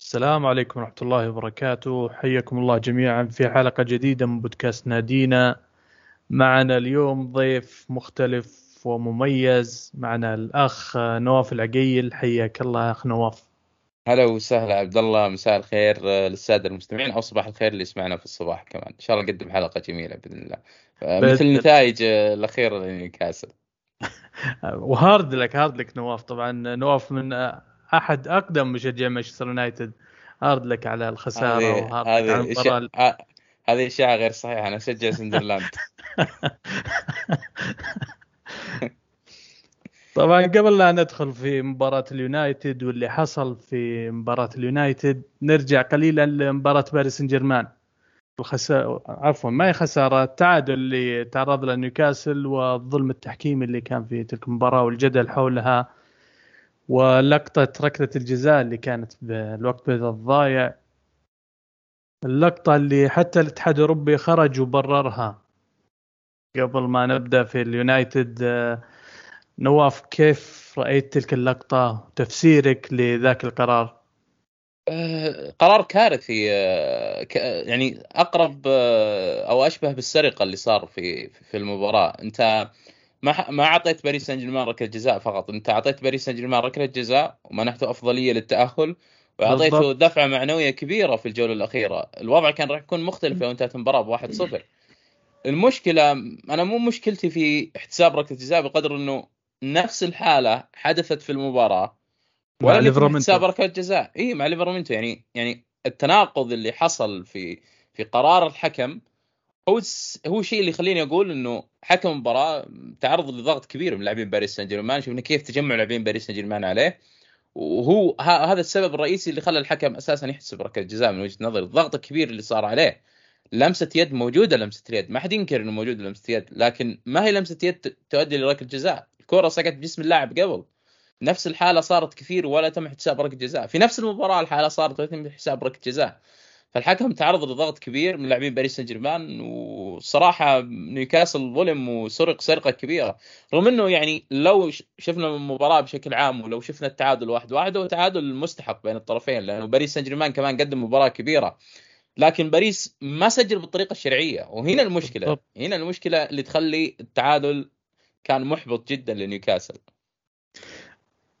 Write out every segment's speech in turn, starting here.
السلام عليكم ورحمة الله وبركاته. حياكم الله جميعا في حلقة جديدة من بودكاست نادينا. معنا اليوم ضيف مختلف ومميز. معنا الأخ نواف العقيل. حياك الله أخ نواف. هلا وسهلا عبد الله. مساء الخير للسادة المستمعين. أو صباح الخير اللي يسمعنا في الصباح كمان. إن شاء الله نقدم حلقة جميلة بإذن الله. مثل النتائج الأخيرة لنيوكاسل. و hard luck hard luck نواف. طبعا نواف من أحد أقدم مشجعي مانشستر يونايتد. hard luck على الخسارة و hard luck على المباراة. هذه اشاعه غير صحيحة. أنا أشجع سندرلاند. طبعا قبل لا ندخل في مباراة اليونايتد واللي حصل في مباراة اليونايتد نرجع قليلا لمباراة باريس سان جيرمان الخسارة عفوا ما هي خسارة؟ التعادل اللي تعرض له نيوكاسل والظلم التحكيمي اللي كان في تلك المباراة والجدل حولها. ولقطة ركلة الجزاء اللي كانت بالوقت الضايع. اللقطة اللي حتى الاتحاد الأوروبي خرج وبررها. قبل ما نبدأ في اليونايتد نواف كيف رأيت تلك اللقطة؟ تفسيرك لذاك القرار؟ أه قرار كارثي أه يعني أقرب أو أشبه بالسرقة اللي صار في في المباراة. أنت ما ما أعطيت باريس سان جيرمان ركلة جزاء فقط. أنت أعطيت باريس سان جيرمان ركلة جزاء ومنحته أفضلية للتأهل وأعطيته دفعة معنوية كبيرة في الجولة الأخيرة. الوضع كان راح يكون مختلف لو انتهت المباراه بواحد صفر. المشكلة أنا مو مشكلتي في احتساب ركلة جزاء بقدر إنه نفس الحالة حدثت في المباراة ولا ليفرمنتو. حساب ركلة جزاء. إي مع ليفرمنتو. يعني يعني التناقض اللي حصل في في قرار الحكم هو هو الشيء اللي يخليني أقول إنه حكم المباراة تعرض لضغط كبير من لاعبين باريس سان جيرمان شفنا كيف تجمع لاعبين باريس سان جيرمان عليه. وهو هذا السبب الرئيسي اللي خلى الحكم أساسا يحسب ركلة جزاء من وجهة نظري. الضغط الكبير اللي صار عليه. لمسة يد موجودة لمسة اليد ما حد ينكر إنه موجودة لمسة يد لكن ما هي لمسة يد تؤدي لركلة جزاء. الكرة سقط بجسم اللاعب قبل. نفس الحالة صارت كثير ولا تم حساب ركلة جزاء. في نفس المباراة الحالة صارت وتم حساب ركلة جزاء. فالحكم تعرض لضغط كبير من لاعبين باريس سان جيرمان والصراحه نيوكاسل ظلم وسرق سرقة كبيرة. رغم إنه يعني لو شفنا المباراة بشكل عام ولو شفنا التعادل واحد واحد هو تعادل مستحق بين الطرفين لأنه باريس سان جيرمان كمان قدم مباراة كبيرة. لكن باريس ما سجل بالطريقة الشرعية وهنا المشكلة. هنا المشكلة اللي تخلي التعادل كان محبط جدا لنيوكاسل.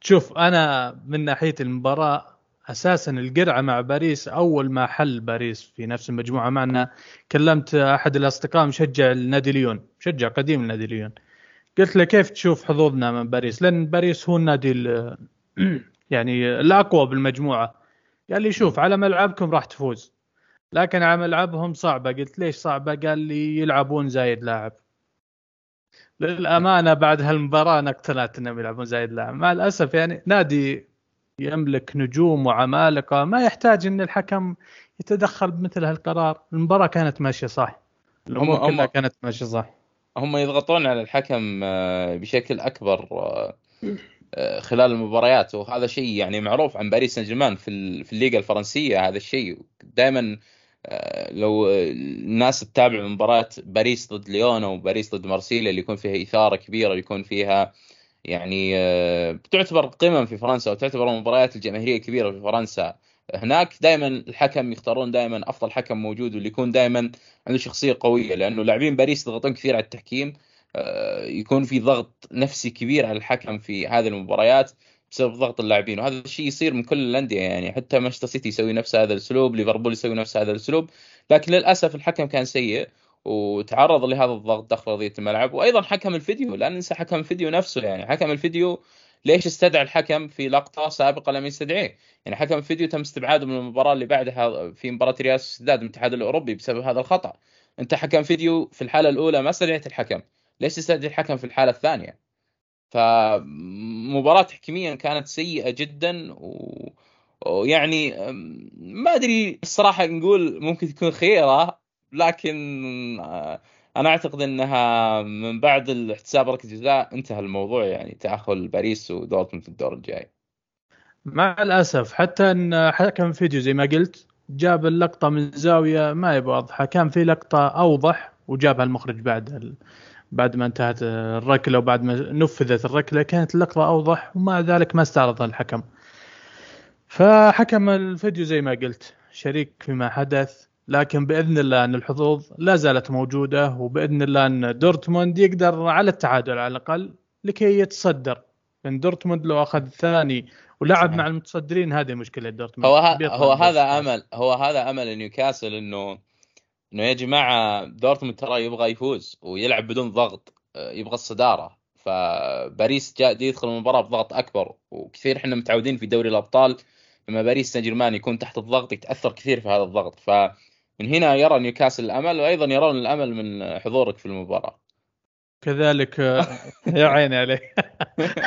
شوف أنا من ناحية المباراة أساسا القرعة مع باريس أول ما حل باريس في نفس المجموعة معنا كلمت أحد الأصدقاء مشجع النادي ليون مشجع قديم النادي ليون. قلت له كيف تشوف حظوظنا من باريس؟ لأن باريس هو النادي يعني الأقوى بالمجموعة. قال لي شوف على ملعبكم راح تفوز. لكن على ملعبهم صعبة. قلت ليش صعبة؟ قال لي يلعبون زايد لاعب. للأمانة بعد هالمباراة أنا اقتنعت إنهم يلعبون زايد لاعب. مع الأسف يعني نادي يملك نجوم وعمالقة. ما يحتاج إن الحكم يتدخل بمثل هالقرار. المباراة كانت ماشية صح. هم كلها هم كانت ماشية صح. هم يضغطون على الحكم آه، بشكل أكبر آه، آه، خلال المباريات. وهذا شيء يعني معروف عن باريس سان جيرمان في في الليغا الفرنسية. هذا الشيء دائما لو الناس تتابع مباريات باريس ضد ليون أو باريس ضد مارسيليا اللي يكون فيها إثارة كبيرة اللي يكون فيها يعني بتعتبر قمم في فرنسا وتعتبر المباريات الجماهيرية الكبيرة في فرنسا هناك. دائما الحكم يختارون دائما أفضل حكم موجود واللي يكون دائما عنده شخصية قوية لأنه لاعبين باريس يضغطون كثير على التحكيم يكون في ضغط نفسي كبير على الحكم في هذه المباريات بسبب ضغط اللاعبين. وهذا الشيء يصير من كل الأندية يعني حتى مانشستر سيتي يسوي نفس هذا الأسلوب ليفربول يسوي نفس هذا الأسلوب. لكن للأسف الحكم كان سيء وتعرض لهذا الضغط داخل ارضيه الملعب وأيضا حكم الفيديو لا ننسى حكم الفيديو نفسه يعني حكم الفيديو ليش استدعى الحكم في لقطة سابقة لم يستدعيه؟ يعني حكم الفيديو تم استبعاده من المباراة اللي بعدها في مباراة ريال سداد الاتحاد الأوروبي بسبب هذا الخطأ. أنت حكم فيديو في الحالة الأولى ما استدعيت الحكم، ليش تستدعي الحكم في الحالة الثانية؟ فمباراة تحكيميا كانت سيئة جدا و... ويعني ما أدري الصراحة نقول ممكن تكون خيرة لكن آه، أنا أعتقد إنها من بعد الاحتساب ركله جزاء انتهى الموضوع يعني تأهل باريس ودورتموند في الدور الجاي. مع الأسف حتى إن حكم فيديو زي ما قلت جاب اللقطة من زاوية ما هي واضحة كان في لقطة أوضح وجابها المخرج بعد بعد ما انتهت الركلة وبعد ما نفذت الركلة كانت اللقطه أوضح ومع ذلك ما استعرضها الحكم فحكم الفيديو زي ما قلت شريك فيما حدث لكن بإذن الله أن الحظوظ لا زالت موجودة وبإذن الله أن دورتموند يقدر على التعادل على الأقل لكي يتصدر. لأن دورتموند لو أخذ ثاني ولعب مع المتصدرين هذه مشكلة دورتموند هو ها هو هذا أمل هو هذا أمل نيوكاسل إنه إنه يا جماعة دورتموند ترى يبغى يفوز ويلعب بدون ضغط آه، يبغى الصدارة. فباريس جاء يدخل المباراة بضغط أكبر وكثير إحنا متعودين في دوري الأبطال لما باريس سان جيرمان يكون تحت الضغط يتأثر كثير في هذا الضغط. فمن هنا يرى نيوكاسل الأمل وأيضا يرون الأمل من حضورك في المباراة. كذلك يا عيني عليه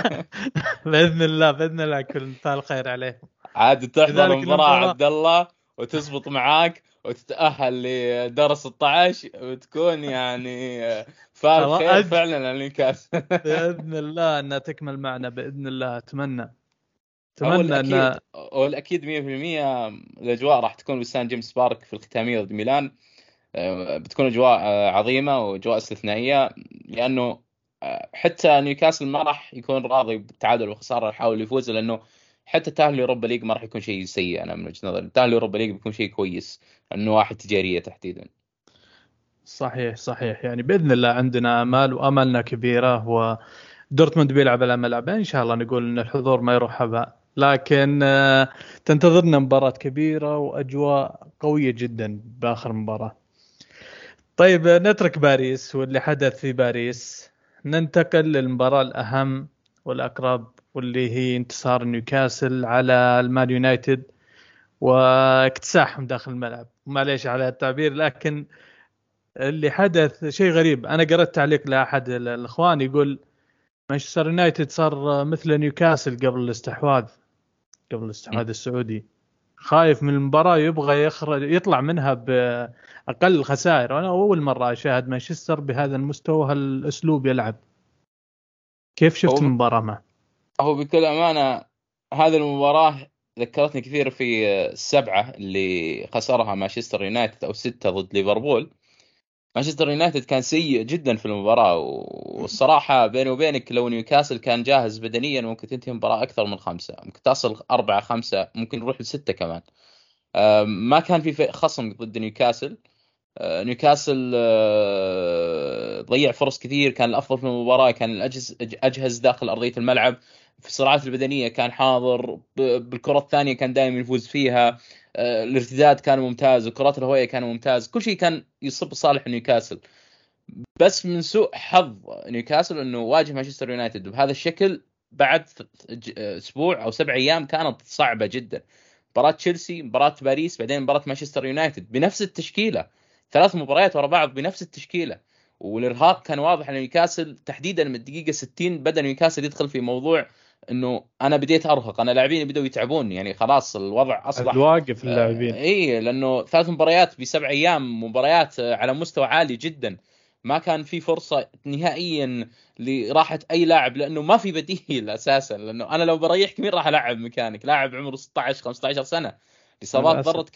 بإذن الله بإذن الله كل مثال خير عليهم. عاد تحضر المباراه عبد الله وتزبط معاك وتتأهل لدور 16 وتكون يعني فال خير فعلا للنكاس بإذن الله أنها تكمل معنا بإذن الله. أتمنى. اتمنى أن والاكيد 100% الأجواء راح تكون بسان جيمس بارك في الختامية ضد ميلان. آه، بتكون أجواء آه، عظيمة وأجواء استثنائية لأنه آه، حتى نيوكاسل ما راح يكون راضي بالتعادل والخسارة يحاول يفوز لأنه حتى تأهل Europa League ما راح يكون شيء سيء أنا من وجهة نظري. تأهل Europa League بيكون شيء كويس إنه واحد تجارية تحديدا. صحيح صحيح. يعني بإذن الله عندنا آمال واملنا كبيرة ودورتموند بيلعب على ملعبه. إن شاء الله نقول إن الحضور ما يروح هباء. لكن آه، تنتظرنا مباراة كبيرة وأجواء قوية جدا بآخر مباراة. طيب نترك باريس واللي حدث في باريس. ننتقل للمباراة الأهم والأقرب واللي هي انتصار نيوكاسل على المان يونايتد واكتساحهم داخل الملعب. معليش على التعبير لكن اللي حدث شيء غريب. أنا قرأت تعليق لأحد الإخوان يقول مانشستر يونايتد صار مثل نيوكاسل قبل الاستحواذ. قبل الاستحواذ السعودي. خايف من المباراة يبغى يخرج يطلع منها بأقل خسائر. وأنا أول مرة أشاهد مانشستر بهذا المستوى وهالاسلوب يلعب. كيف شفت المباراة معه؟ هو بكل أمانة هذه المباراة ذكرتني كثير في السبعة اللي خسرها مانشستر يونايتد أو سته ضد ليفربول. مانشستر يونايتد كان سيء جدا في المباراة والصراحة بيني وبينك لو نيوكاسل كان جاهز بدنيا ممكن تنتهي المباراة أكثر من خمسة ممكن تصل أربعة خمسة ممكن نروح لستة كمان. ما كان في خصم ضد نيوكاسل. آه، نيوكاسل آه، ضيع فرص كثير كان الأفضل في المباراة كان الاجهز أجهز داخل أرضية الملعب. في الصراعات البدنية كان حاضر بالكرة الثانية كان دائما يفوز فيها. الارتداد كان ممتاز الكرات الهوائية كان ممتاز كل شيء كان يصب صالح نيوكاسل. بس من سوء حظ نيوكاسل إنه واجه مانشستر يونايتد. بهذا الشكل بعد أسبوع أو سبع أيام كانت صعبة جدا. مباراة تشيلسي مباراة باريس بعدين مباراة مانشستر يونايتد. بنفس التشكيلة. ثلاث مباريات ورا بعض بنفس التشكيلة. والإرهاق كان واضح على نيوكاسل تحديدا من الدقيقة 60 بدأ نيوكاسل يدخل في موضوع إنه أنا بديت أرهق. أنا لاعبين بدأوا يتعبون يعني خلاص الوضع اصبح الواقف اللاعبين آه اي لأنه ثلاث مباريات بسبع أيام مباريات على مستوى عالي جدا. ما كان في فرصة نهائيا لراحة أي لاعب لأنه ما في بديل أساسا. لأنه أنا لو بريحك مين راح العب مكانك؟ لاعب عمره 16 15 سنة. الاصابات ضرت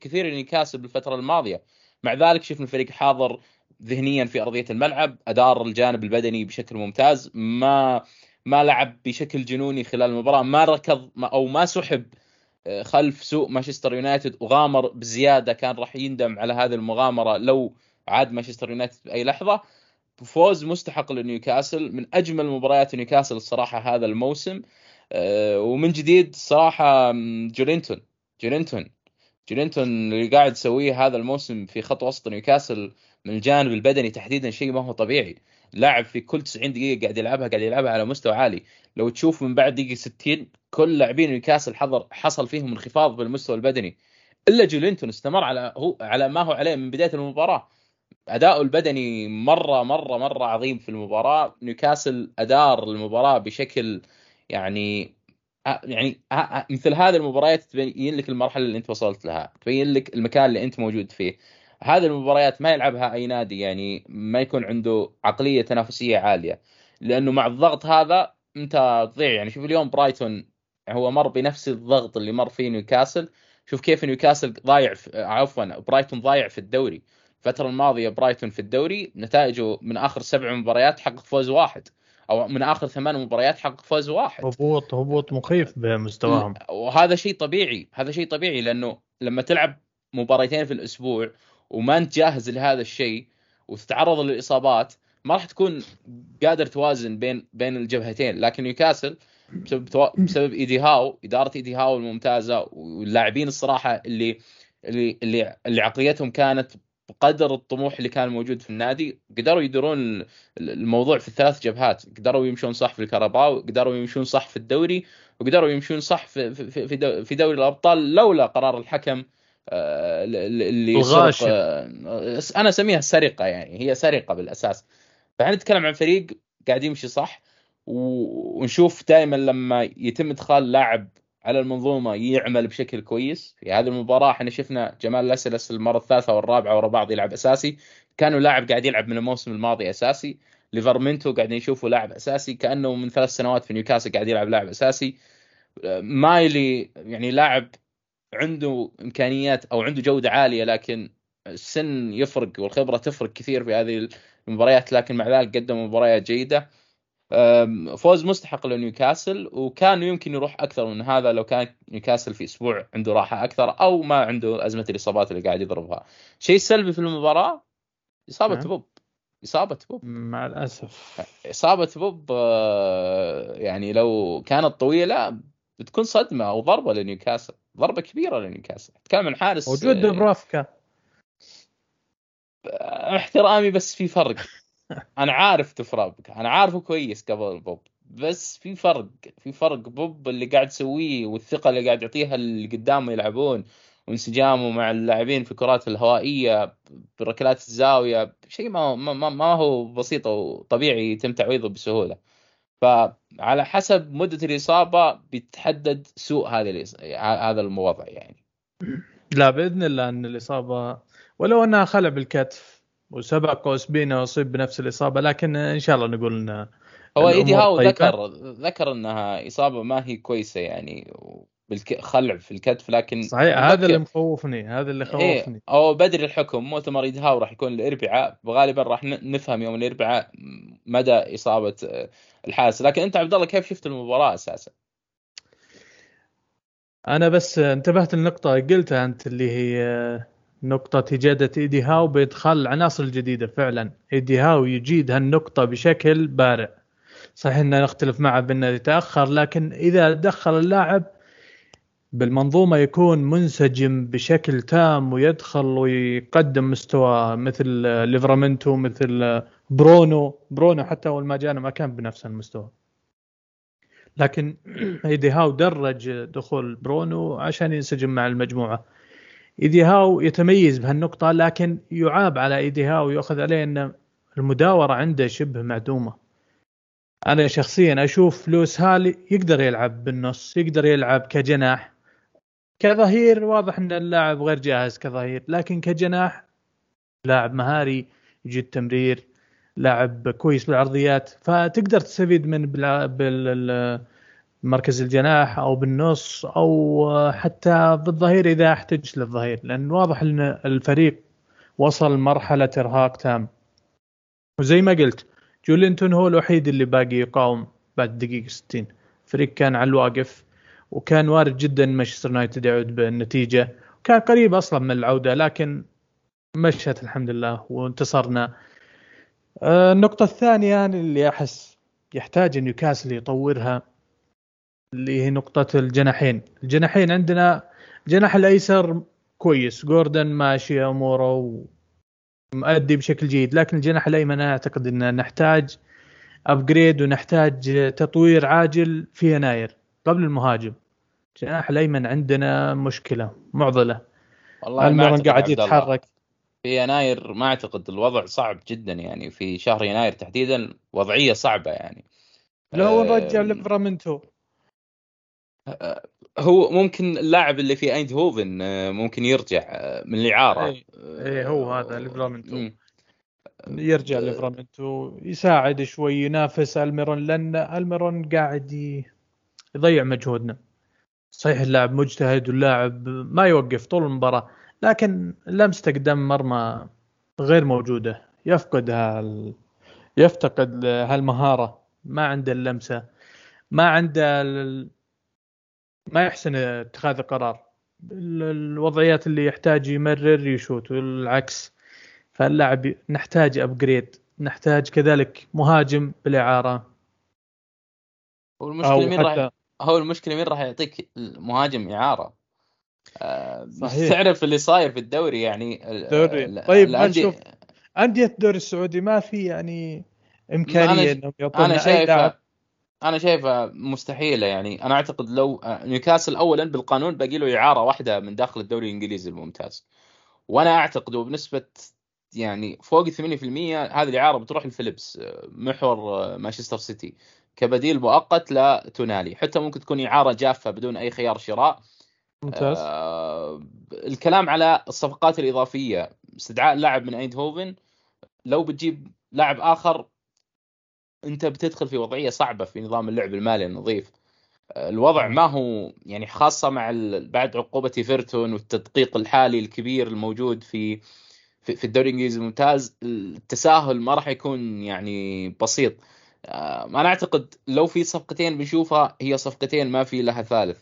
كثير نيوكاسل بالفترة الماضية. مع ذلك شفنا الفريق حاضر ذهنيا في أرضية الملعب. أدار الجانب البدني بشكل ممتاز. ما ما لعب بشكل جنوني خلال المباراة ما ركض أو ما سحب آه، خلف سوء مانشستر يونايتد وغامر بزيادة كان راح يندم على هذه المغامرة لو عاد مانشستر يونايتد بأي لحظة. فوز مستحق لنيوكاسل من أجمل مباريات نيوكاسل الصراحة هذا الموسم آه، ومن جديد الصراحه جولينتون جولينتون جولينتون اللي قاعد يسويه هذا الموسم في خط وسط نيوكاسل من الجانب البدني تحديدا شيء ما هو طبيعي. لاعب في كل 90 دقيقة قاعد يلعبها قاعد يلعبها على مستوى عالي. لو تشوف من بعد دقيقة 60 كل لاعبين نيوكاسل حضر حصل فيهم انخفاض بالمستوى البدني. إلا جولينتون استمر على هو على ما هو عليه من بداية المباراة. أداؤه البدني مره مره مرة عظيم في المباراة. نيوكاسل أدار المباراة بشكل يعني يعني مثل هذه المباريات تبين لك المرحلة اللي أنت وصلت لها تبين لك المكان اللي أنت موجود فيه. هذه المباريات ما يلعبها أي نادي يعني ما يكون عنده عقلية تنافسية عالية. لأنه مع الضغط هذا أنت تضيع. يعني شوف اليوم برايتون هو مر بنفس الضغط اللي مر فيه نيوكاسل. شوف كيف نيوكاسل ضايع عفوا برايتون ضايع في الدوري. الفترة الماضية برايتون في الدوري نتائجه من آخر سبع مباريات حقق فوز واحد. أو من آخر ثمان مباريات حقق فوز واحد. هبوط هبوط مخيف بمستواهم. وهذا شيء طبيعي. هذا شيء طبيعي لأنه لما تلعب مباريتين في الأسبوع وما أنت جاهز لهذا الشيء وتتعرض للإصابات ما راح تكون قادر توازن بين بين الجبهتين. لكن نيوكاسل بسبب بسبب ايدي هاو إدارة ايدي هاو الممتازة واللاعبين الصراحة اللي اللي اللي, اللي عقليتهم كانت بقدر الطموح اللي كان موجود في النادي قدروا يديرون الموضوع في الثلاث جبهات. قدروا يمشون صح في الكهرباء قدروا يمشون صح في الدوري وقدروا يمشون صح في في في, دوري الأبطال لولا قرار الحكم اللي الغاشم. آه، أنا أسميها سرقه يعني هي سرقة بالأساس. فإحنا نتكلم عن فريق قاعد يمشي صح ونشوف دائما لما يتم إدخال لاعب على المنظومة يعمل بشكل كويس. في هذه المباراة إحنا شفنا جمال لاسلس المرة الثالثة والرابعة ورا بعض يلعب أساسي. كانوا لاعب قاعد يلعب من الموسم الماضي أساسي. ليفرمنتو قاعدين يشوفوا لاعب أساسي. كأنه من ثلاث سنوات في نيوكاسل قاعد يلعب لاعب أساسي. مايلي يعني لاعب عنده إمكانيات أو عنده جودة عالية لكن السن يفرق والخبرة تفرق كثير في هذه المباريات لكن مع ذلك قدم مباريات جيدة. فوز مستحق لنيوكاسل وكان يمكن يروح أكثر من هذا لو كان نيوكاسل في أسبوع عنده راحة أكثر أو ما عنده أزمة الإصابات اللي قاعد يضربها. شيء سلبي في المباراة؟ إصابة نعم. بوب. إصابة بوب. مع الأسف. إصابة بوب آه، يعني لو كانت طويلة بتكون صدمة أو ضربة لنيوكاسل. ضربة كبيرة لنيوكاسل. تتكلم عن حارس وجود دبرافكا احترامي بس في فرق. أنا عارف دبرافكا. أنا عارفه كويس قبل بوب بس في فرق. في فرق بوب اللي قاعد يسويه والثقة اللي قاعد يعطيها اللي قدامه يلعبون. وانسجامه مع اللاعبين في الكرات الهوائية بركلات الزاوية. شيء ما ما, ما هو بسيط وطبيعي يتم تعويضه بسهولة. فعلى حسب مدة الإصابة بيتحدد سوء هذا هذا الوضع يعني. لا بإذن الله إن الإصابة ولو أنها خلع بالكتف وسبق اوسبينا وأصيب بنفس الإصابة لكن إن شاء الله نقول انه هو ايدي هاو ذكر ذكر إنها إصابة ما هي كويسة يعني بالخلع في الكتف لكن صحيح هذا اللي مخوفني هذا اللي إيه، خوفني. إيه أو بدري الحكم مؤتمر ايدي هاو راح يكون الإربعاء. وغالبا راح نفهم يوم الإربعاء مدى إصابة الحارس لكن أنت عبد الله كيف شفت المباراة أساسا؟ أنا بس انتبهت للنقطه قلتها أنت اللي هي نقطة إجادة إيدي هاو بإدخال العناصر الجديدة. فعلا إيدي هاو يجيد هالنقطة بشكل بارع. صحيح أننا نختلف معه بأنه يتأخر لكن إذا دخل اللاعب بالمنظومة يكون منسجم بشكل تام ويدخل ويقدم مستوى مثل ليفرامنتو مثل برونو برونو حتى أول ما جانا ما كان بنفس المستوى لكن إيدي هاو درج دخول برونو عشان ينسجم مع المجموعة إيدي هاو يتميز بهالنقطة لكن يعاب على إيدي هاو ويؤخذ عليه إن المداورة عنده شبه معدومة. أنا شخصيا أشوف لويس هالي يقدر يلعب بالنص، يقدر يلعب كجناح. كظهير واضح إن اللاعب غير جاهز كظهير، لكن كجناح لاعب مهاري يجيد تمرير، لاعب كويس بالعرضيات، فتقدر تستفيد من بال مركز الجناح أو بالنص أو حتى بالظهير إذا احتج للظهير لأن واضح إن الفريق وصل لمرحله إرهاق تام. وزي ما قلت جولينتون هو الوحيد اللي باقي يقاوم بعد الدقيقه 60 الفريق كان على الواقف. وكان وارد جدا مانشستر يونايتد يعود بالنتيجة. وكان قريب أصلا من العودة لكن مشت الحمد لله وانتصرنا. آه، النقطة الثانية اللي أحس يحتاج نيوكاسل يطورها اللي هي نقطة الجناحين. الجناحين عندنا الجناح الأيسر كويس جوردن ماشي أموره ومؤدي بشكل جيد لكن الجناح الأيمن أنا أعتقد أن نحتاج upgrade ونحتاج تطوير عاجل في يناير. قبل المهاجم. الجناح الأيمن عندنا مشكلة معضلة. والله ألميرون قاعد يتحرك؟ في يناير ما أعتقد الوضع صعب جدا يعني في شهر يناير تحديدا وضعية صعبة يعني. لو نرجع ليفرامنتو هو ممكن اللاعب اللي في ايندهوفن آه، ممكن يرجع آه، من الإعارة. اي إيه هو هذا ليفرامنتو يرجع ليفرامنتو يساعد شوي ينافس ألميرون لأن ألميرون قاعد يضيع مجهودنا. صحيح اللاعب مجتهد واللاعب ما يوقف طول المباراة لكن لمسته قدام مرمى غير موجودة. يفقد هال يفتقد هالمهارة. ما عنده اللمسة ما عنده ال... ما يحسن اتخاذ القرار. الوضعيات اللي يحتاج يمرر يشوت والعكس. فاللاعب نحتاج ابجريد نحتاج كذلك مهاجم بالإعارة. هو المشكلة مين راح هو المشكلة مين راح يعطيك مهاجم إعارة؟ آه، صحيح. تعرف اللي صاير في الدوري يعني الدوري. طيب نشوف أندية الدوري السعودي ما في يعني إمكانية إنهم يعطونا أنا شايف أنا شايفه مستحيلة يعني. أنا أعتقد لو آه، نيوكاسل اولا بالقانون باقي له إعارة واحدة من داخل الدوري الإنجليزي الممتاز. وأنا أعتقد وبنسبة يعني فوق 80% هذه الإعارة بتروح لفيليبس آه، محور مانشستر سيتي. كبديل مؤقت لتونالي حتى ممكن تكون إعارة جافة بدون أي خيار شراء. ممتاز. آه الكلام على الصفقات الإضافية استدعاء لاعب من أيندهوفن لو بتجيب لاعب آخر أنت بتدخل في وضعية صعبة في نظام اللعب المالي النظيف. آه، الوضع ما هو يعني خاصة مع بعد عقوبة إيفرتون والتدقيق الحالي الكبير الموجود في في الدوري الإنجليزي الممتاز التساهل ما راح يكون يعني بسيط. آه، أنا أعتقد لو في صفقتين بنشوفها هي صفقتين ما في لها ثالث.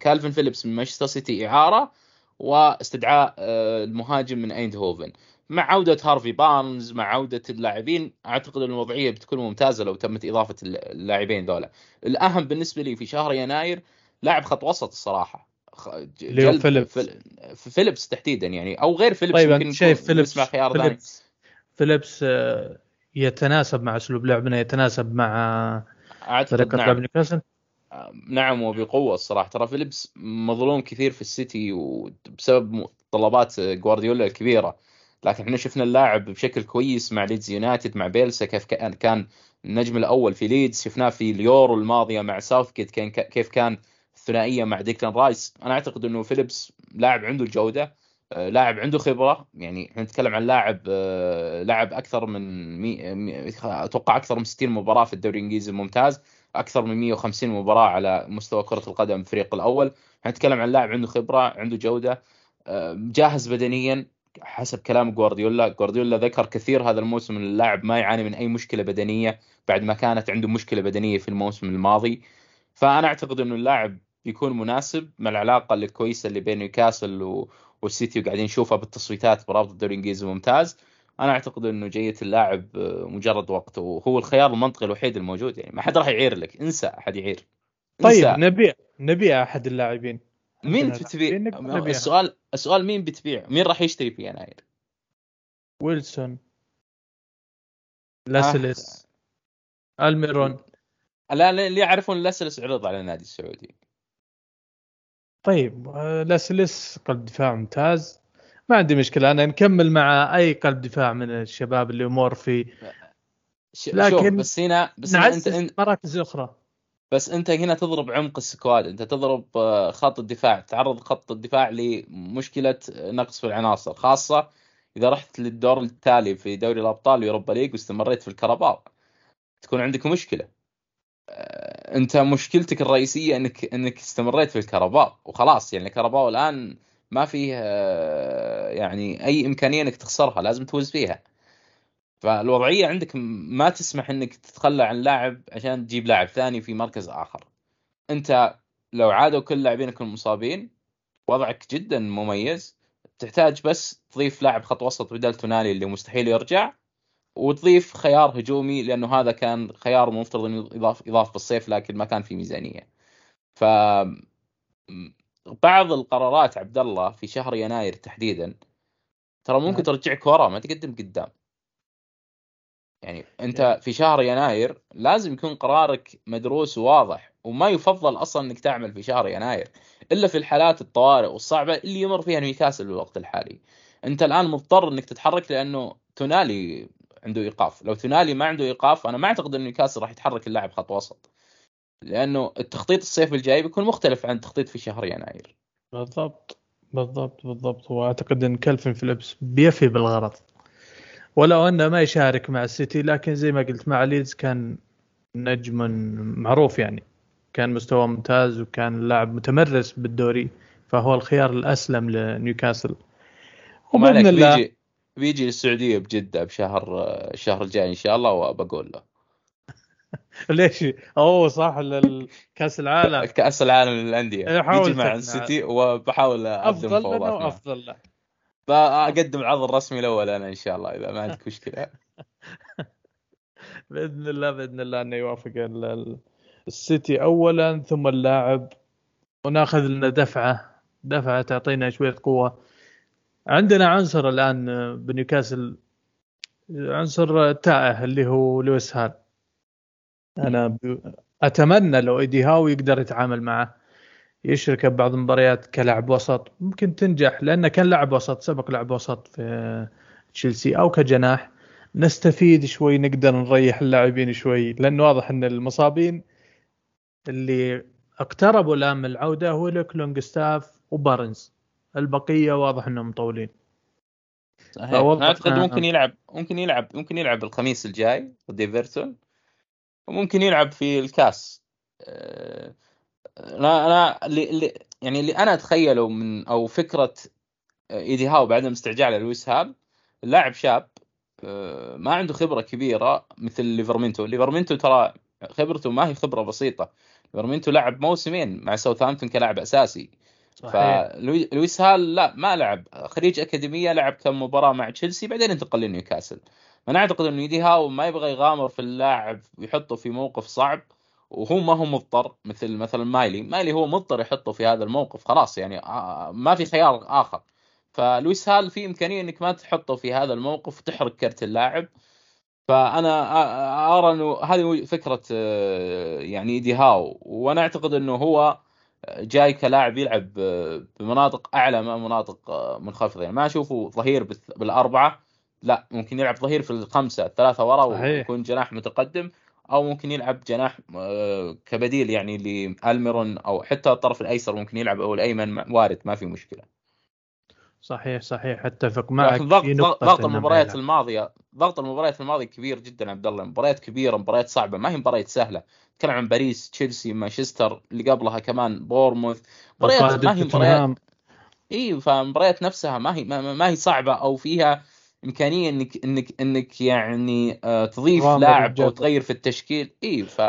كالفن فيليبس من مانشستر سيتي إعارة واستدعاء آه، المهاجم من أيندهوفن. مع عودة هارفي بارنز مع عودة اللاعبين أعتقد إن الوضعية بتكون ممتازة لو تمت إضافة اللاعبين ذولا الأهم بالنسبة لي في شهر يناير لاعب خط وسط الصراحة. جلب فيليبس. فيليبس تحديدا يعني أو غير فيليبس طيب ممكن شايف فيليبس خيار فيليبس, فيليبس آه، يتناسب مع أسلوب لعبنا يتناسب مع طريقه نعم. لعب نيوكاسل نعم وبقوة الصراحة. ترى فيليبس مظلوم كثير في السيتي وبسبب طلبات جوارديولا الكبيرة. لكن إحنا شفنا اللاعب بشكل كويس مع ليدز يونايتد مع بيلسا كيف كان النجم الأول في ليدز. شفناه في اليورو الماضية مع ساوثجيت كيف كان الثنائيه مع ديكلان رايس. أنا أعتقد إنه فيليبس لاعب عنده الجودة آه، لاعب عنده خبرة. يعني إحنا نتكلم عن لاعب آه، لاعب أكثر من مي... أتوقع أكثر من 60 مباراة في الدوري الإنجليزي الممتاز أكثر من 150 مباراة على مستوى كرة القدم الفريق الأول. إحنا نتكلم عن لاعب عنده خبرة عنده جودة آه، جاهز بدنيا حسب كلام جوارديولا جوارديولا ذكر كثير هذا الموسم اللاعب ما يعاني من أي مشكلة بدنية بعد ما كانت عنده مشكلة بدنية في الموسم الماضي. فأنا أعتقد إنه اللاعب بيكون مناسب مع العلاقة الكويسة اللي بين نيوكاسل و... والسيتي وقاعدين نشوفها بالتصويتات برابط الدوري الإنجليزي الممتاز. أنا أعتقد إنه جيه اللاعب آه، مجرد وقت وهو الخيار المنطقي الوحيد الموجود يعني ما حد راح يعير لك. انسى أحد يعير. طيب نبيع نبيع أحد اللاعبين. مين بتبيع؟ السؤال السؤال مين بتبيع؟ مين راح يشتري في يناير؟ ويلسون. لاسلس. آه. ألميرون. لا اللي يعرفون لاسلس عرض على النادي السعودي. طيب آه، لاسلس قلب دفاع ممتاز. ما عندي مشكلة أنا نكمل مع أي قلب دفاع من الشباب اللي امور في. لكن بس هنا بس هنا أنت مراكز أخرى. بس أنت هنا تضرب عمق ال squad. أنت تضرب آه، خط الدفاع. تعرض خط الدفاع لمشكلة نقص في العناصر خاصة إذا رحت للدور التالي في دوري الأبطال ويوروبا ليج واستمريت في الكاراباو تكون عندك مشكلة. آه، انت مشكلتك الرئيسية انك انك استمريت في الكاراباو وخلاص. يعني الكاراباو الآن ما فيه آه، يعني أي إمكانية انك تخسرها لازم تفوز فيها. فالوضعية عندك ما تسمح انك تتخلى عن لاعب عشان تجيب لاعب ثاني في مركز آخر. انت لو عادوا كل لاعبينك المصابين وضعك جدا مميز تحتاج بس تضيف لاعب خط وسط بدل تونالي اللي مستحيل يرجع. وتضيف خيار هجومي لأنه هذا كان خيار مفترض إنه يضاف يضاف بالصيف لكن ما كان في ميزانية. ف بعض القرارات عبد الله في شهر يناير تحديدا ترى ممكن. ترجعك ورا ما تقدم قدام. يعني أنت في شهر يناير لازم يكون قرارك مدروس وواضح وما يفضل أصلا إنك تعمل في شهر يناير إلا في الحالات الطوارئ والصعبة اللي يمر فيها نيوكاسل بالوقت الحالي. أنت الآن مضطر إنك تتحرك لأنه تونالي عنده إيقاف. لو تونالي ما عنده إيقاف أنا ما أعتقد انه نيوكاسل راح يتحرك اللاعب خط وسط. لأنه التخطيط الصيف الجاي بيكون مختلف عن التخطيط في شهر يناير. بالضبط. بالضبط بالضبط. وأعتقد إن كلفن فيليبس بيفي بالغرض. ولو أنه ما يشارك مع السيتي لكن زي ما قلت مع ليدز كان نجم معروف يعني. كان مستوى ممتاز وكان لاعب متمرس بالدوري فهو الخيار الأسلم لنيوكاسل. وبإذن الله بيجي بيجي للسعودية بجدة بشهر الشهر الجاي إن شاء الله وبقول له. ليش؟ أوه صح كأس العالم. كأس العالم للأندية. يجي مع السيتي وبحاول اقدم أفضل لنا وأفضل له. بقدم العرض الرسمي الأول أنا إن شاء الله إذا ما عندك مشكلة. بإذن الله بإذن الله انه يوافق السيتي اولا ثم اللاعب. ونأخذ لنا دفعة. دفعة تعطينا شوية قوة. عندنا عنصر الآن بنيوكاسل عنصر تائه اللي هو لويس هال أنا أتمنى لو إيدي هاو يقدر يتعامل معه يشرك ببعض المباريات كلاعب وسط ممكن تنجح لأنه كان لاعب وسط سبق لاعب وسط في تشيلسي أو كجناح. نستفيد شوي نقدر نريح اللاعبين شوي لأنه واضح أن المصابين اللي اقتربوا الآن من العودة هو لوك لونجستاف وبارنز. البقية واضح إنهم مطولين. صحيح. أعتقد ممكن يلعب ممكن يلعب ممكن يلعب الخميس الجاي ضد إيفرتون. وممكن يلعب في الكاس. آه، أنا أنا اللي, يعني اللي أنا أتخيله من أو فكرة إيدي هاو بعد استعجاله لويس هال اللاعب شاب آه، ما عنده خبرة كبيرة مثل ليفرمنتو ليفرمنتو ترى خبرته ما هي خبرة بسيطة. ليفرمنتو لعب موسمين مع ساوثهامبتون كلاعب أساسي. فلويس هال لا ما لعب. خريج أكاديمية لعب كم مباراة مع تشيلسي بعدين انتقل لنيوكاسل. أنا أعتقد إنه ايدي هاو ما يبغى يغامر في اللاعب ويحطه في موقف صعب وهو ما هو مضطر مثل مثلا مايلي. مايلي هو مضطر يحطه في هذا الموقف خلاص يعني ما في خيار آخر. فلويس هال في إمكانية إنك ما تحطه في هذا الموقف وتحرق كرت اللاعب. فأنا أرى إنه هذه فكرة يعني ايدي هاو. وأنا أعتقد إنه هو جاي كلاعب يلعب بمناطق أعلى من مناطق آه، منخفضه يعني ما أشوفه ظهير بالأربعة. لا ممكن يلعب ظهير في الخمسة الثلاثة ورا ويكون جناح متقدم أو ممكن يلعب جناح آه، كبديل يعني لألميرون أو حتى الطرف الأيسر ممكن يلعب أو الأيمن وارد ما في مشكلة. صحيح صحيح. أتفق معك ضغط ضغط المباريات الماضية ضغط المباريات الماضية كبير جدا عبد الله. مباريات كبيرة مباريات صعبة. ما هي مباريات سهلة. تكلم عن باريس تشيلسي مانشستر اللي قبلها كمان بورنموث. مباريات ما هي مباريات إي فمباريات نفسها ما هي ما, ما هي صعبة أو فيها إمكانية انك انك إنك يعني آه، تضيف لاعب أو تغير في التشكيل. إي ف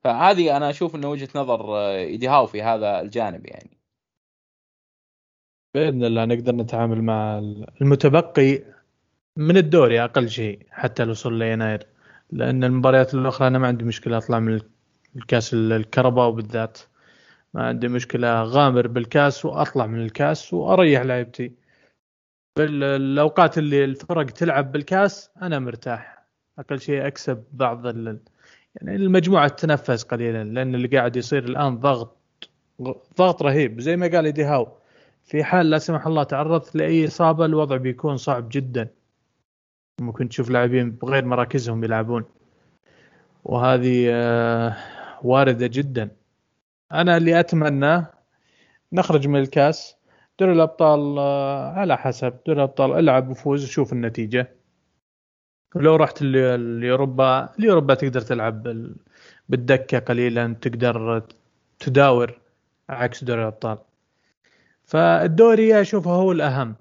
فهذه أنا أشوف إنه وجهة نظر آه، ايدي هاو في هذا الجانب يعني. بإذن الله نقدر نتعامل مع المتبقي من الدوري أقل شيء حتى الوصول ليناير. لأن المباريات الأخرى أنا ما عندي مشكلة أطلع من الكأس الكرباء وبالذات. ما عندي مشكلة غامر بالكأس وأطلع من الكأس وأريح لعيبتي. بالأوقات اللي الفرق تلعب بالكأس أنا مرتاح. أقل شيء أكسب بعض ال... يعني المجموعة تتنفس قليلا لأن اللي قاعد يصير الآن ضغط ضغط رهيب. زي ما قال إيدي هاو في حال لا سمح الله تعرضت لأي إصابة الوضع بيكون صعب جدا. ممكن تشوف لاعبين بغير مراكزهم يلعبون. وهذه آه، واردة جدا. أنا اللي اتمناه نخرج من الكاس. دوري الأبطال آه، على حسب. دوري الأبطال العب وفوز وشوف النتيجة. ولو رحت لأوروبا لأوروبا تقدر تلعب بالدكة قليلا تقدر تداور عكس دوري الأبطال. فالدوري اشوفه هو الأهم.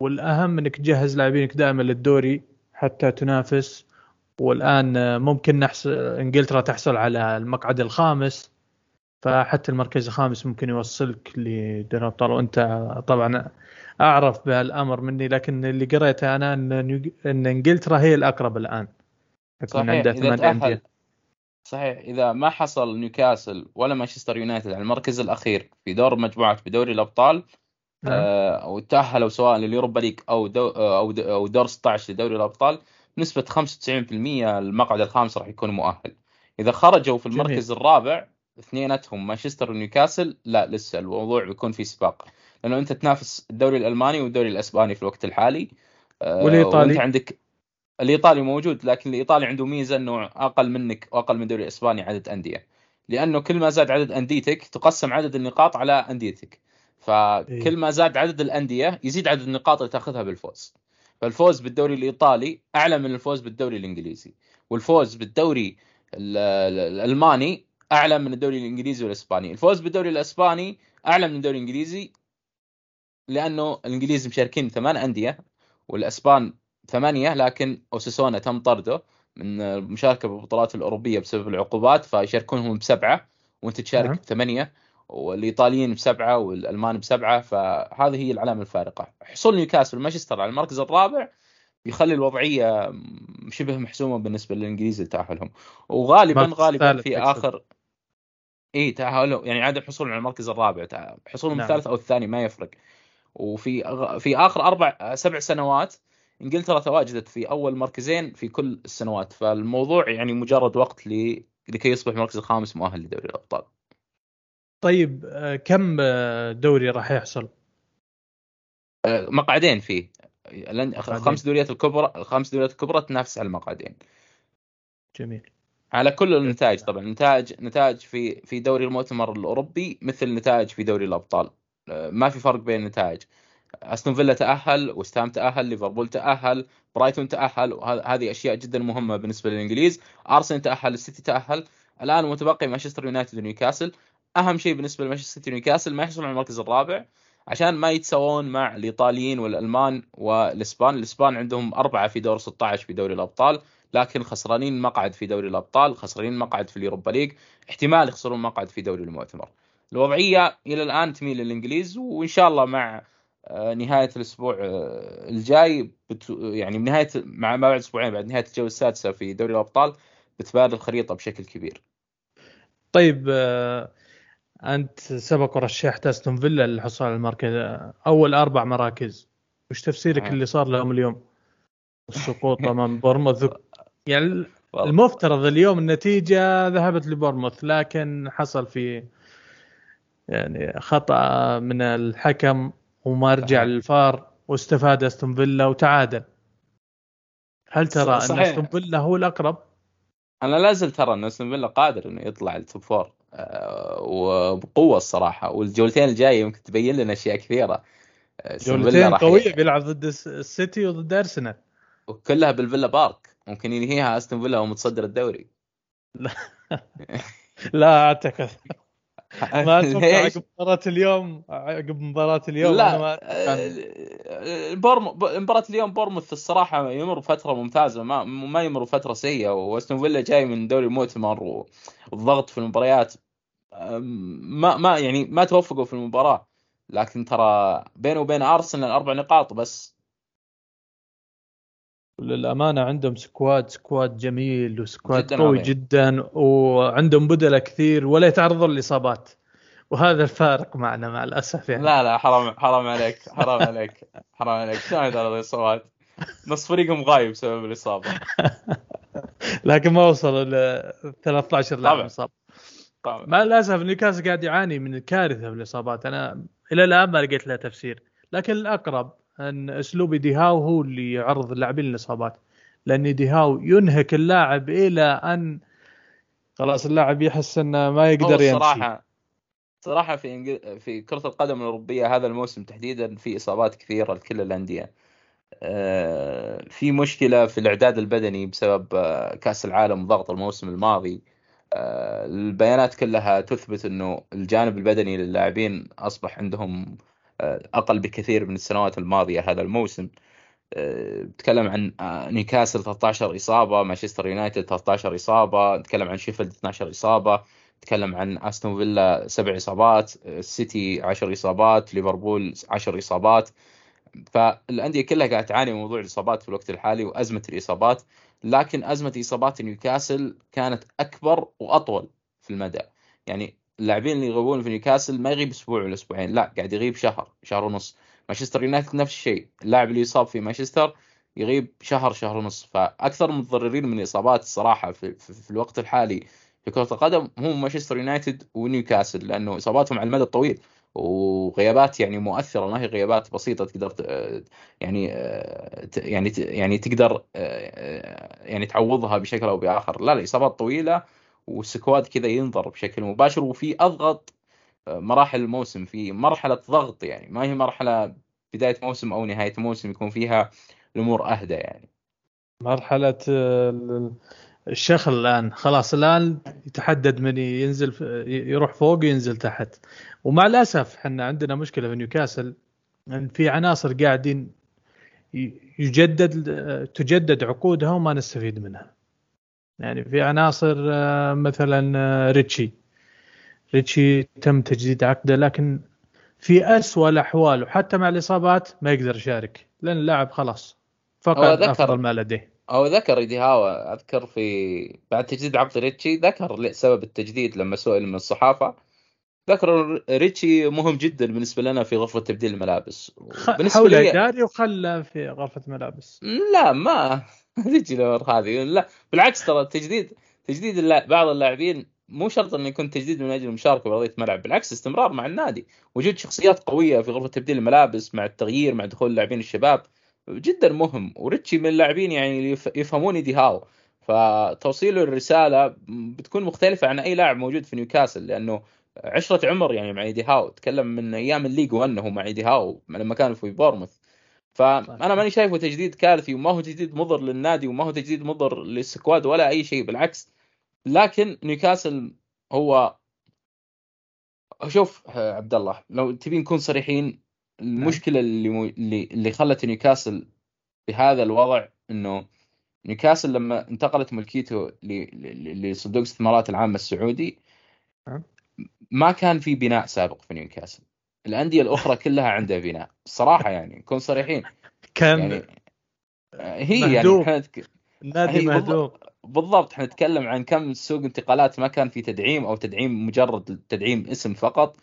والأهم إنك تجهز لاعبينك دائما للدوري حتى تنافس. والآن ممكن نحصل إنجلترا تحصل على المقعد الخامس. فحتى المركز الخامس ممكن يوصلك لدوري الأبطال. وأنت طبعا أعرف بهالأمر مني لكن اللي قريته أنا إن إن إنجلترا هي الأقرب الآن. يكون عندها ثمان أندية. صحيح إذا ما حصل نيوكاسل ولا مانشستر يونايتد على المركز الأخير في دور مجموعات بدوري الأبطال نعم. آه، أو تاهلوا سواء لليوروبا ليج أو دو أو دو أو دور 16 لدوري الأبطال بنسبه 95% المقعد الخامس راح يكون مؤهل إذا خرجوا في المركز جميل. الرابع اثنيناتهم مانشستر ونيوكاسل لا لسه الموضوع بيكون في سباق لأنه أنت تنافس الدوري الألماني والدوري الأسباني في الوقت الحالي آه، والإيطالي وأنت عندك الإيطالي موجود لكن الإيطالي عنده ميزة إنه أقل منك وأقل من الدوري الاسباني عدد أندية. لأنه كل ما زاد عدد أنديتك تقسم عدد النقاط على أنديتك. فكل ما زاد عدد الأندية يزيد عدد النقاط اللي تأخذها بالفوز. فالفوز بالدوري الإيطالي أعلى من الفوز بالدوري الإنجليزي. والفوز بالدوري الألماني أعلى من الدوري الإنجليزي والإسباني. الفوز بالدوري الإسباني أعلى من الدوري الإنجليزي لأنه الإنجليز مشاركين ثمان أندية والإسبان ثمانية لكن أوساسونا تم طرده من المشاركه بالبطولات الأوروبية بسبب العقوبات فيشاركونهم بسبعة وأنت تشارك نعم. بثمانيه والإيطاليين بسبعة والألمان بسبعة فهذه هي العلامة الفارقة حصول نيوكاسل ومانشستر على المركز الرابع يخلي الوضعية شبه محسومة بالنسبة للإنجليز لتأهلهم وغالبا غالبا في. آخر إي تأهلوا يعني عدم حصولهم على المركز الرابع حصولهم نعم. الثالث أو الثاني ما يفرق وفي في آخر أربع سبع سنوات إنجلترا تواجدت في أول مركزين في كل السنوات فالموضوع يعني مجرد وقت. لكي يصبح المركز الخامس مؤهل لدوري الأبطال طيب آه، كم آه، دوري راح يحصل؟ أه، مقعدين فيه. مقعدين. خمس دوريات الكبرى الخمس دوريات الكبرى تنافس على المقعدين جميل على كل النتائج طبعا نتائج نتائج في في دوري المؤتمر الأوروبي مثل نتائج في دوري الأبطال ما في فرق بين النتائج أستون فيلا تأهل وستام تأهل ليفربول تأهل برايتون تأهل وهذه أشياء جدا مهمة بالنسبة للإنجليز. أرسنال تأهل السيتي تأهل. الآن متبقي مانشستر يونايتد ونيوكاسل. أهم شيء بالنسبة لمانشستر سيتي ونيوكاسل ما يحصلون على المركز الرابع. عشان ما يتساوون مع الإيطاليين والألمان والإسبان الإسبان عندهم أربعة في دور 16 في دوري الأبطال لكن خسرانين مقعد في دوري الأبطال خسرانين مقعد في اليوروبا ليج. احتمال يخسرون مقعد في دوري المؤتمر. الوضعية إلى الآن تميل للإنجليز وإن شاء الله مع نهاية الأسبوع آه، الجاي بت... يعني بنهايه مع ما بعد أسبوعين بعد نهاية الجوله السادسة في دوري الأبطال بتبان الخريطة بشكل كبير طيب آه، أنت سبق ورشحت أستون فيلا للحصول على المركز آه، أول أربع مراكز وش تفسيرك. اللي صار لهم اليوم؟ السقوط أمام بورموث يعني. المفترض اليوم النتيجة ذهبت لبورموث لكن حصل في يعني خطأ من الحكم وما رجع. للفار واستفاد أستون فيلا وتعادل. هل ترى أن صحيح. أستون فيلا هو الأقرب؟ أنا لا زلت ترى أن أستون فيلا قادر إنه يطلع ال top four آه، وبقوة الصراحة. والجولتين الجاية يمكن تبين لنا أشياء كثيرة. آه، جولتين قوية بيلعب ضد الس- السيتي وضد أرسنال. وكلها بالفيلا بارك. ممكن ينهيها أستون فيلا ومتصدر الدوري. لا أعتقد. ما أتوقع؟ عقب مباراة اليوم عقب مباراة اليوم لا ما آه، بورم مباراة اليوم بورنموث الصراحة يمر فترة ممتازة ما ما يمر فترة سيئة وأستون فيلا جاي من دوري المؤتمر والضغط في المباريات ما ما يعني ما توفقوا في المباراة لكن ترى بينه وبين أرسنال أربع نقاط بس للأمانة عندهم squad squad جميل و squad جداً قوي عظيم. جدا وعندهم بدلاء كثير ولا يتعرضون لاصابات وهذا الفارق معنا مع الأسف يعني. لا لا حرام حرام عليك حرام عليك حرام عليك. شلون يدار الاصابات نص فريقهم غايب بسبب الإصابة. لكن ما وصلوا ل 13 لاعب. مصاب. طبعا. مع الأسف نيوكاسل قاعد يعاني من كارثه بالاصابات أنا إلى الآن ما لقيت لها تفسير لكن الأقرب أن أسلوب ديهاو هو اللي يعرض اللاعبين للاصابات لأن ديهاو ينهك اللاعب إلى أن خلاص اللاعب يحس أنه ما يقدر يمشي الصراحة صراحة في إنجل... في كرة القدم الأوروبية هذا الموسم تحديدا في إصابات كثيرة لكل الأندية. آه، في مشكلة في الإعداد البدني بسبب آه، كأس العالم وضغط الموسم الماضي. آه، البيانات كلها تثبت إنه الجانب البدني للاعبين أصبح عندهم آه، أقل بكثير من السنوات الماضية هذا الموسم. آه، بتكلم عن آه، نيوكاسل 13 إصابة، مانشستر يونايتد 13 إصابة، نتكلم عن شيفيلد 12 إصابة. نتكلم عن أستون فيلا سبع إصابات السيتي عشر إصابات ليفربول عشر إصابات فالأندية كلها قاعدة تعاني من موضوع الإصابات في الوقت الحالي وأزمة الإصابات لكن أزمة إصابات نيوكاسل كانت أكبر وأطول في المدى يعني اللاعبين اللي يغيبون في نيوكاسل ما يغيب أسبوع ولا أسبوعين لا قاعد يغيب شهر شهر ونص. مانشستر يونايتد نفس الشيء اللاعب اللي يصاب في مانشستر يغيب شهر شهر ونص. فأكثر المتضررين من الإصابات الصراحة في, في, في الوقت الحالي في كرة القدم هم مانشستر يونايتد ونيوكاسل لأنه إصاباتهم على المدى الطويل. وغيابات يعني مؤثرة ما هي غيابات بسيطة تقدر يعني يعني يعني تقدر يعني تعوضها بشكل أو بآخر. لا لا إصابات طويلة والسكواد كذا ينظر بشكل مباشر وفي أضغط مراحل الموسم في مرحلة ضغط يعني. ما هي مرحلة بداية موسم أو نهاية موسم يكون فيها الأمور أهدى يعني. مرحلة آه، ال- الشخل الآن. خلاص الآن يتحدد من ينزل يروح فوق وينزل تحت. ومع الأسف إحنا عندنا مشكلة في نيوكاسل إن في عناصر قاعدين يجدد تجدد عقودها وما نستفيد منها. يعني في عناصر آه، مثلا آه، ريتشي. ريتشي تم تجديد عقده لكن في أسوأ الأحوال وحتى مع الإصابات ما يقدر يشارك لأن اللاعب خلاص فقد أفضل ما لديه. أو ذكر إيدي هاوا أذكر في بعد تجديد عقد ريتشي ذكر سبب التجديد لما سئل من الصحافة. ذكر ريتشي مهم جدا بالنسبة لنا في غرفة تبديل الملابس. بالنسبة لي إداري وخلى في غرفة ملابس. لا ما تجي الأمور هذه. لا بالعكس ترى التجديد تجديد بعض اللاعبين مو شرط إنه يكون تجديد من أجل المشاركه بارضيه ملعب بالعكس استمرار مع النادي. وجود شخصيات قوية في غرفة تبديل الملابس مع التغيير مع دخول اللاعبين الشباب جدا مهم. وريتشي من اللاعبين يعني يفهمون إيدي هاو. فتوصيله الرسالة بتكون مختلفة عن أي لاعب موجود في نيوكاسل لأنه عشرة عمر يعني مع إيدي هاو. تكلم من أيام ال League 1 هو مع إيدي هاو لما كان في بورنموث. فأنا ماني شايفه تجديد كارثي وما هو تجديد مضر للنادي وما هو تجديد مضر لل squad ولا أي شيء بالعكس. لكن نيوكاسل هو شوف عبد الله لو تبي نكون صريحين المشكلة اللي مو... اللي اللي خلت نيوكاسل بهذا الوضع إنه نيوكاسل لما انتقلت ملكيته لصندوق الاستثمارات العامة السعودي ما كان في بناء سابق في نيوكاسل. الأندية الأخرى كلها عندها بناء الصراحه يعني نكون صريحين. كان يعني هي يعني مهدوم. يعني النادي مهدوم. بالضبط إحنا نتكلم عن كم سوق انتقالات ما كان في تدعيم أو تدعيم مجرد تدعيم اسم فقط.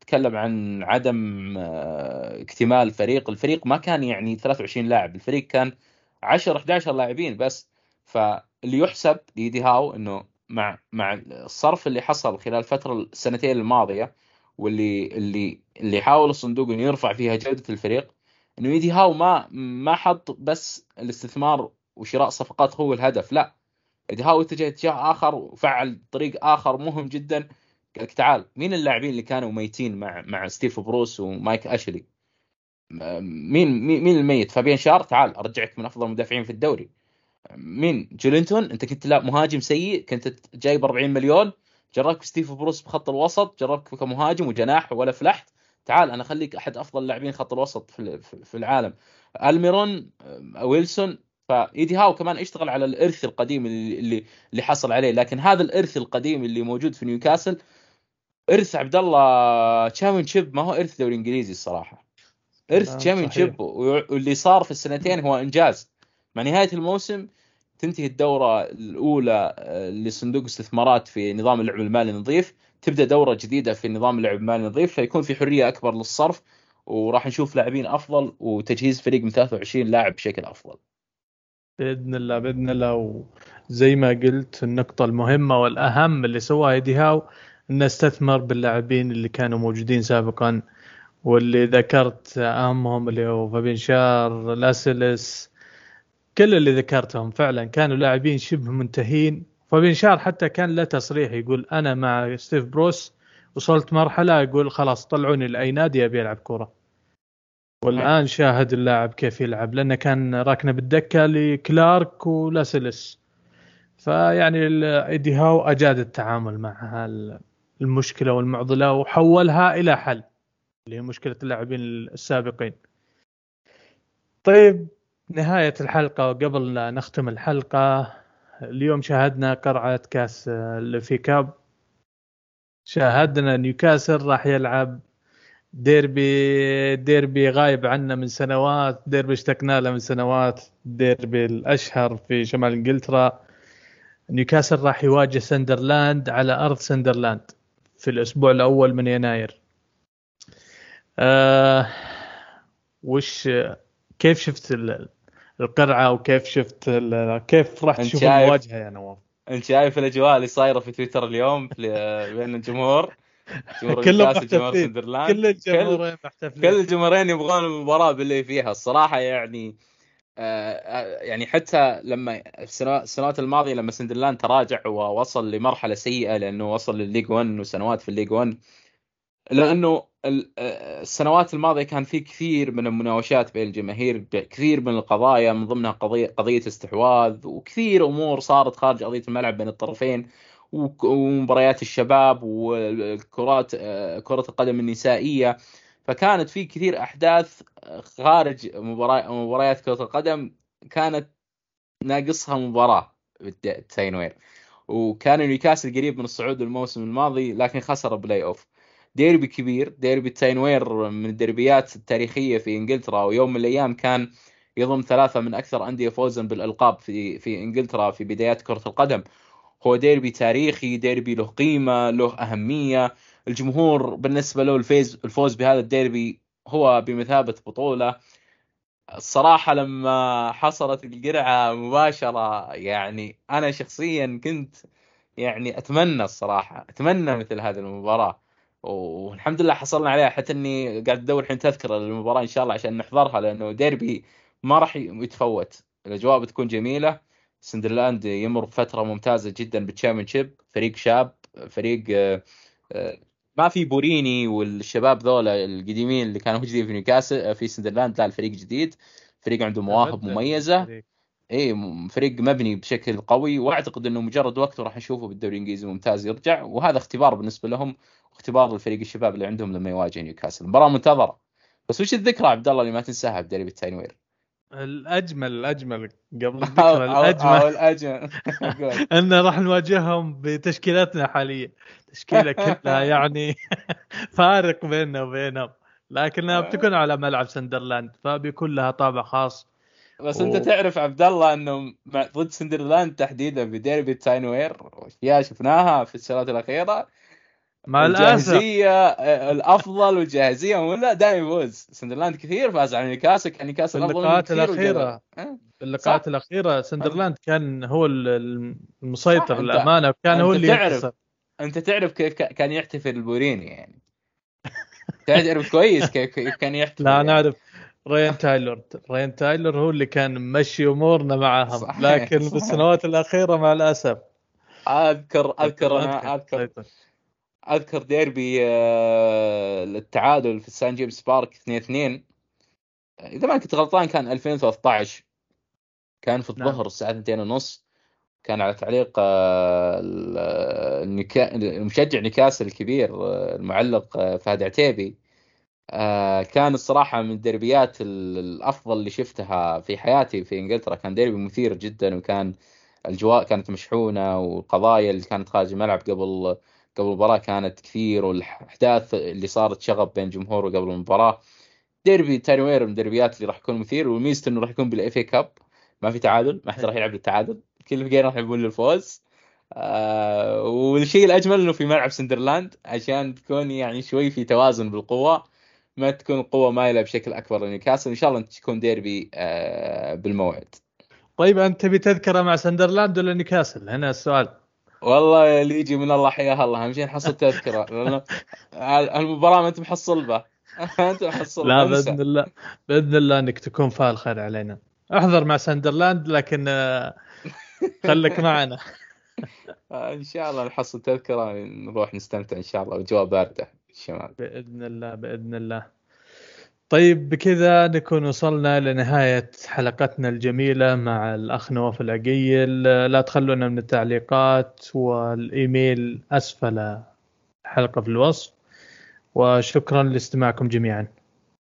تكلم عن عدم آه، اكتمال فريق. الفريق ما كان يعني 23 لاعب الفريق كان 10 11 لاعبين بس. فاللي يحسب ليدي هاو إنه مع مع الصرف اللي حصل خلال الفترة السنتين الماضية واللي اللي اللي حاول الصندوق إنه يرفع فيها جودة الفريق إنه ايدي هاو ما ما حط بس الاستثمار وشراء صفقات هو الهدف لا. ايدي هاو اتجه اتجاه آخر وفعل طريق آخر مهم جدا. لك تعال مين اللاعبين اللي كانوا ميتين مع مع ستيف بروس ومايك أشلي؟ مين مين الميت؟ فابين شار تعال أرجعك من أفضل المدافعين في الدوري. مين؟ جولينتون أنت كنت لا مهاجم سيء كنت جايب 40 مليون. جربك ستيف بروس بخط الوسط جربك كمهاجم وجناح ولا فلحت. تعال أنا أخليك أحد أفضل لاعبين خط الوسط في العالم. ألميرون آه، ويلسون فإيدي هاو كمان اشتغل على الإرث القديم اللي اللي حصل عليه. لكن هذا الإرث القديم اللي موجود في نيوكاسل إرث عبد الله Championship ما هو إرث دوري إنجليزي الصراحة. إرث Championship واللي صار في السنتين هو إنجاز. مع نهاية الموسم تنتهي الدورة الأولى آه، لصندوق استثمارات في نظام اللعب المالي النظيف تبدأ دورة جديدة في نظام اللعب المالي النظيف فيكون في حرية أكبر للصرف وراح نشوف لاعبين أفضل وتجهيز فريق من 23 لاعب بشكل أفضل. بإذن الله بإذن الله وزي ما قلت النقطة المهمة والأهم اللي سواها ايدي هاو انه استثمر باللاعبين اللي كانوا موجودين سابقا واللي ذكرت أهمهم اللي هو فابين شار لاسلس كل اللي ذكرتهم فعلا كانوا لاعبين شبه منتهين. فابين شار حتى كان له تصريح يقول أنا مع ستيف بروس وصلت مرحلة يقول خلاص طلعوني لأي نادي أبي ألعب كورة. والآن شاهد اللاعب كيف يلعب لأنه كان راكنة بالدكة لكلارك ولاسلس فيعني إيدي هاو أجاد التعامل مع المشكلة والمعضلة وحولها إلى حل اللي هي مشكلة اللاعبين السابقين. طيب نهاية الحلقة وقبل لا نختم الحلقة اليوم شاهدنا قرعة كاس في كاب. شاهدنا نيوكاسل راح يلعب ديربي ديربي غايب عنا من سنوات ديربي اشتقنا له من سنوات ديربي الأشهر في شمال إنجلترا. نيوكاسل راح يواجه سندرلاند على أرض سندرلاند في الأسبوع الأول من يناير. آه وش كيف شفت القرعة وكيف شفت كيف راح تشوف المواجهه يا نواف أنت شايف الأجواء اللي صايرة في تويتر اليوم بين الجمهور؟ كلهم محتفلين. كل الجمهورين محتفلين. كل الجمهورين يبغون المباراة باللي فيها. الصراحة يعني آه يعني حتى لما السنوات الماضية لما سندرلاند تراجع ووصل لمرحلة سيئة لأنه وصل للليج 1 وسنوات في الليج 1 لأنه السنوات الماضية كان في كثير من المناوشات بين الجماهير كثير من القضايا من ضمنها قضيه قضية استحواذ وكثير أمور صارت خارج قضية الملعب بين الطرفين ومباريات الشباب والكرات كرة القدم النسائية. فكانت في كثير أحداث خارج مباريات كرة القدم كانت ناقصها مباراة بالتاين وير وكان نيوكاسل قريب من الصعود الموسم الماضي لكن خسر playoff ديربي كبير ديربي تاين وير من الدربيات التاريخية في إنجلترا ويوم من الأيام كان يضم ثلاثة من أكثر أندية فوزا بالألقاب في في إنجلترا في بدايات كرة القدم. هو ديربي تاريخي ديربي له قيمة له أهمية. الجمهور بالنسبة له الفيز الفوز بهذا الديربي هو بمثابة بطولة. الصراحة لما حصلت القرعة مباشرة يعني أنا شخصيا كنت يعني أتمنى الصراحة أتمنى مثل هذه المباراة. والحمد لله حصلنا عليها حتى إني قاعد أدور الحين تذكرة للمباراة إن شاء الله عشان نحضرها لأنه ديربي ما راح يتفوت. الأجواء بتكون جميلة. سندرلاند يمر بفترة ممتازة جدا بال Championship فريق شاب فريق آه، آه، ما في بوريني والشباب ذولا القديمين اللي كانوا موجودين في نيوكاسل في سندرلاند لا الفريق جديد. فريق عنده مواهب مميزة. اي فريق مبني بشكل قوي وأعتقد إنه مجرد وقت راح نشوفه بالدوري الإنجليزي ممتاز يرجع. وهذا اختبار بالنسبة لهم واختبار للفريق الشباب اللي عندهم لما يواجه نيوكاسل. مباراة منتظرة. بس وش الذكرى عبد الله اللي ما تنساها بدربي التاين وير الأجمل الأجمل. قبل الذكرى الأجمل. أو الأجمل. إن راح نواجههم بتشكيلتنا حاليا. تشكيلة كلها يعني فارق بيننا وبينهم. لكنها بتكون على ملعب سندرلاند فبيكون لها طابع خاص. بس و... أنت تعرف عبد الله إنه ضد سندرلاند تحديدا بديربي تاينوير اشياء شفناها في السنوات الأخيرة. مع الجاهزية آه، الأفضل والجاهزية ولا دائما يفوز. سندرلاند كثير فاز على نيوكاسل كان نيوكاسل أفضل اللقاءات الأخيرة. اللقاءات صح. الأخيرة سندرلاند كان هو المسيطر للأمانة وكان هو اللي تعرف يخسر. أنت تعرف كيف كان يحتفل البوريني يعني. تعرف كويس كيف كان يحتفل لا يعني. نعرف ريان تايلر ريان تايلر هو اللي كان ممشي أمورنا معهم صحيح. لكن صحيح. بالسنوات الأخيرة مع الأسف. أذكر أذكر أنا أذكر. أذكر. ديربي آه، التعادل في سان جيمس بارك 2 2 إذا ما كنت غلطان كان 2013 كان في الظهر نعم. الساعة 2 ونص. كان على تعليق آه، المشجع نيكاسل الكبير آه، المعلق فهد عتيبي. كان الصراحة من الدربيات الأفضل اللي شفتها في حياتي في إنجلترا. كان ديربي مثير جدا وكان الأجواء كانت مشحونة والقضايا اللي كانت خارج الملعب قبل قبل المباراة كانت كثير والأحداث اللي صارت شغب بين جمهوره قبل المباراة. ديربي تانوير من الدربيات اللي راح يكون مثير وميزته إنه راح يكون بال FA Cup ما في تعادل ما حد راح يلعب للتعادل. كل الفريقين راح يلعبون للفوز. آه والشيء الأجمل إنه في ملعب سندرلاند عشان تكون يعني شوي في توازن بالقوة. ما تكون القوه مايلة بشكل أكبر لنيوكاسل. إن شاء الله تكون ديربي آه بالموعد. طيب أنت تبي تذكرة مع سندرلاند ولا نيوكاسل؟ هنا السؤال. والله اللي يجي من الله حياه الله. أهم شيء نحصل تذكرة المباراة ما أنت محصل به. أنت محصل لا بإذن الله بإذن الله إنك تكون فال خير علينا. احضر مع ساندرلاند لكن آه، خليك معنا. إن شاء الله نحصل تذكرة نروح نستمتع إن شاء الله اجواء باردة. الشمال بإذن الله بإذن الله. طيب بكذا نكون وصلنا لنهاية حلقتنا الجميلة مع الأخ نواف العقيل. لا تخلونا من التعليقات والإيميل أسفل الحلقة في الوصف. وشكرا لاستماعكم جميعا.